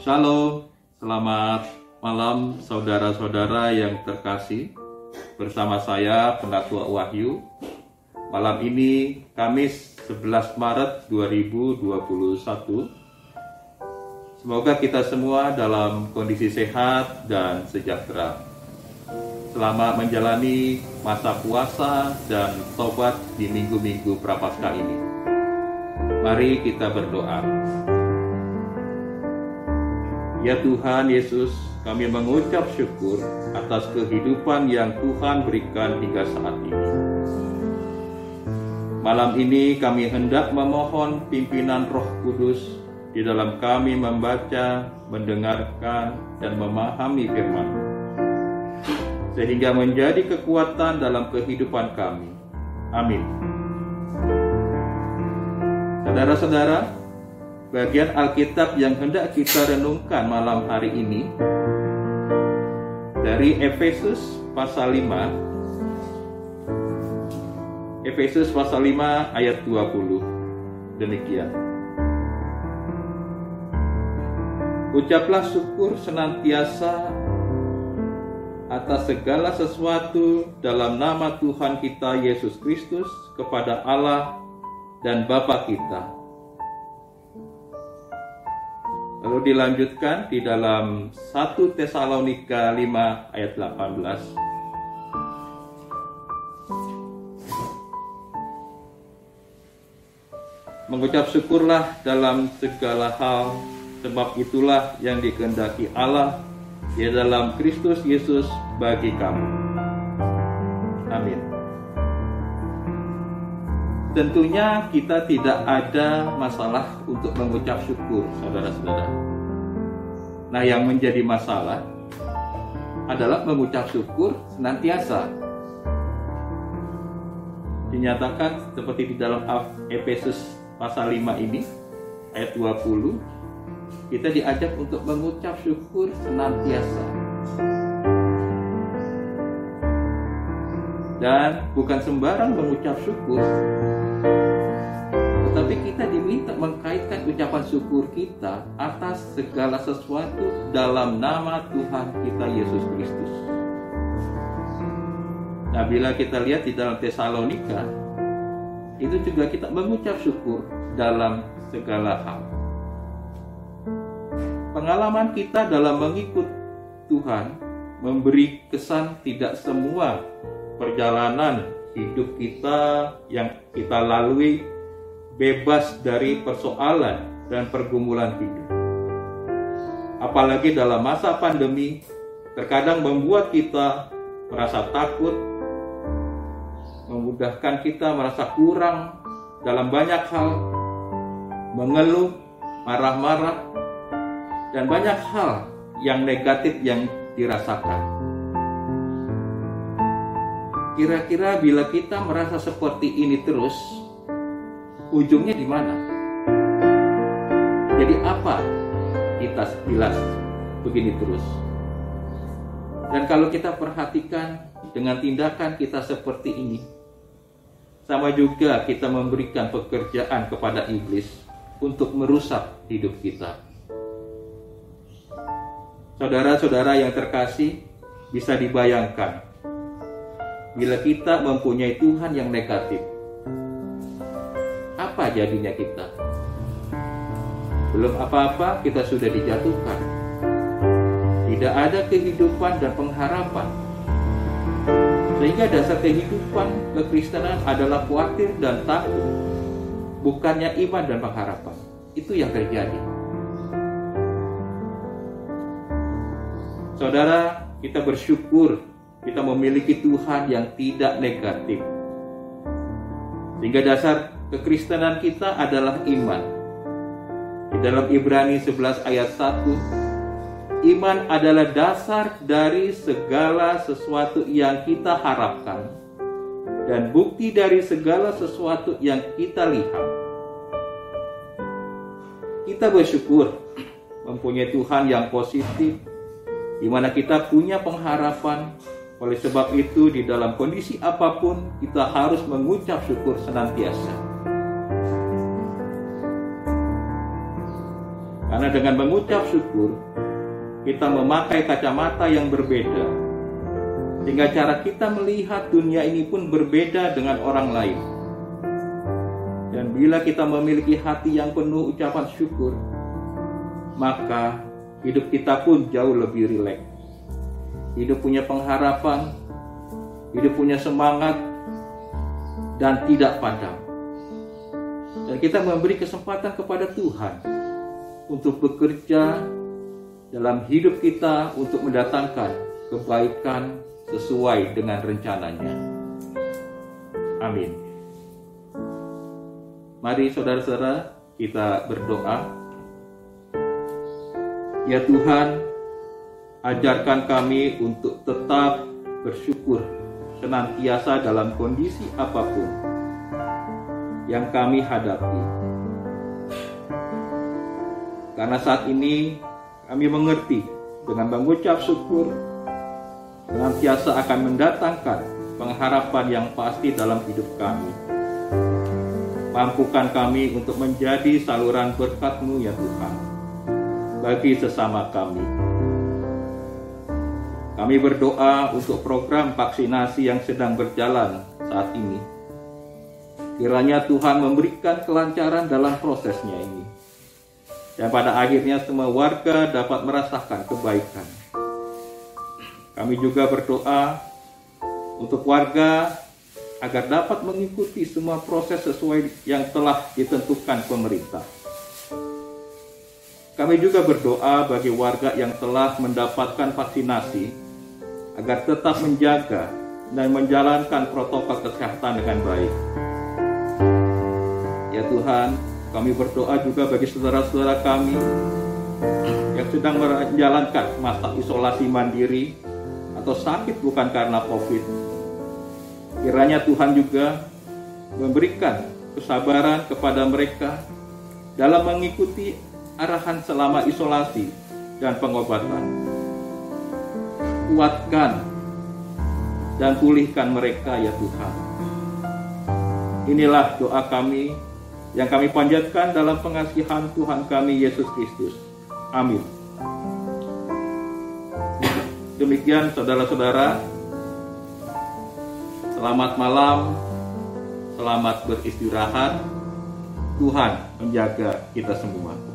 Shalom, selamat malam saudara-saudara yang terkasih. Bersama saya Pendatua Wahyu. Malam ini Kamis 11 Maret 2021. Semoga kita semua dalam kondisi sehat dan sejahtera. Selama menjalani masa puasa dan tobat di minggu-minggu prapaskah ini. Mari kita berdoa. Ya Tuhan Yesus, kami mengucap syukur atas kehidupan yang Tuhan berikan hingga saat ini. Malam ini kami hendak memohon pimpinan Roh Kudus di dalam kami membaca, mendengarkan, dan memahami firman sehingga menjadi kekuatan dalam kehidupan kami. Amin. Saudara-saudara, bagian Alkitab yang hendak kita renungkan malam hari ini dari Efesus pasal 5 Efesus pasal 5 ayat 20 demikian. Ucaplah syukur senantiasa atas segala sesuatu dalam nama Tuhan kita Yesus Kristus kepada Allah dan Bapa kita Lalu dilanjutkan di dalam 1 Tesalonika 5 ayat 18. Mengucap syukurlah dalam segala hal, sebab itulah yang dikehendaki Allah di dalam Kristus Yesus bagi kamu. Tentunya kita tidak ada masalah untuk mengucap syukur, saudara-saudara. Nah, yang menjadi masalah adalah mengucap syukur senantiasa. Dinyatakan seperti di dalam Efesus pasal 5 ini, ayat 20, kita diajak untuk mengucap syukur senantiasa. Dan bukan sembarang mengucap syukur, tetapi kita diminta mengkaitkan ucapan syukur kita atas segala sesuatu dalam nama Tuhan kita Yesus Kristus. Nah, bila kita lihat di dalam Tesalonika, itu juga kita mengucap syukur dalam segala hal. Pengalaman kita dalam mengikut Tuhan memberi kesan tidak semua perjalanan hidup kita yang kita lalui bebas dari persoalan dan pergumulan hidup. Apalagi dalam masa pandemi, terkadang membuat kita merasa takut, memudahkan kita merasa kurang dalam banyak hal, mengeluh, marah-marah, dan banyak hal yang negatif yang dirasakan. Kira-kira bila kita merasa seperti ini terus, ujungnya di mana? Jadi apa kita sekilas begini terus? Dan kalau kita perhatikan dengan tindakan kita seperti ini, sama juga kita memberikan pekerjaan kepada iblis untuk merusak hidup kita. Saudara-saudara yang terkasih, bisa dibayangkan bila kita mempunyai Tuhan yang negatif, apa jadinya kita? Belum apa-apa kita sudah dijatuhkan. Tidak ada kehidupan dan pengharapan. Sehingga dasar kehidupan kekristenan adalah khawatir dan takut. Bukannya iman dan pengharapan. Itu yang terjadi. Saudara, kita bersyukur kita memiliki Tuhan yang tidak negatif. Sehingga dasar kekristenan kita adalah iman. Di dalam Ibrani 11 ayat 1, iman adalah dasar dari segala sesuatu yang kita harapkan dan bukti dari segala sesuatu yang kita lihat. Kita bersyukur mempunyai Tuhan yang positif, di mana kita punya pengharapan oleh sebab itu, di dalam kondisi apa pun, kita harus mengucap syukur senantiasa. Karena dengan mengucap syukur, kita memakai kacamata yang berbeda. Sehingga cara kita melihat dunia ini pun berbeda dengan orang lain. Dan bila kita memiliki hati yang penuh ucapan syukur, maka hidup kita pun jauh lebih rileks. Hidup punya pengharapan, hidup punya semangat, dan tidak padam. Dan kita memberi kesempatan kepada Tuhan untuk bekerja dalam hidup kita untuk mendatangkan kebaikan sesuai dengan rencananya. Amin. Mari saudara-saudara kita berdoa. Ya Tuhan, ajarkan kami untuk tetap bersyukur senantiasa dalam kondisi apa pun yang kami hadapi. Karena saat ini kami mengerti dengan mengucap syukur senantiasa akan mendatangkan pengharapan yang pasti dalam hidup kami. Mampukan kami untuk menjadi saluran berkat-Mu ya Tuhan bagi sesama kami. Kami berdoa untuk program vaksinasi yang sedang berjalan saat ini. Kiranya Tuhan memberikan kelancaran dalam prosesnya ini. Dan pada akhirnya semua warga dapat merasakan kebaikan. Kami juga berdoa untuk warga agar dapat mengikuti semua proses sesuai yang telah ditentukan pemerintah. Kami juga berdoa bagi warga yang telah mendapatkan vaksinasi agar tetap menjaga dan menjalankan protokol kesehatan dengan baik. Ya Tuhan, kami berdoa juga bagi saudara-saudara kami yang sedang menjalankan masa isolasi mandiri atau sakit bukan karena COVID. Kiranya Tuhan juga memberikan kesabaran kepada mereka dalam mengikuti arahan selama isolasi dan pengobatan kuatkan dan pulihkan mereka ya Tuhan. Inilah doa kami yang kami panjatkan dalam pengasihan Tuhan kami Yesus Kristus. Amin. Demikian saudara-saudara, selamat malam, selamat beristirahat. Tuhan menjaga kita semua.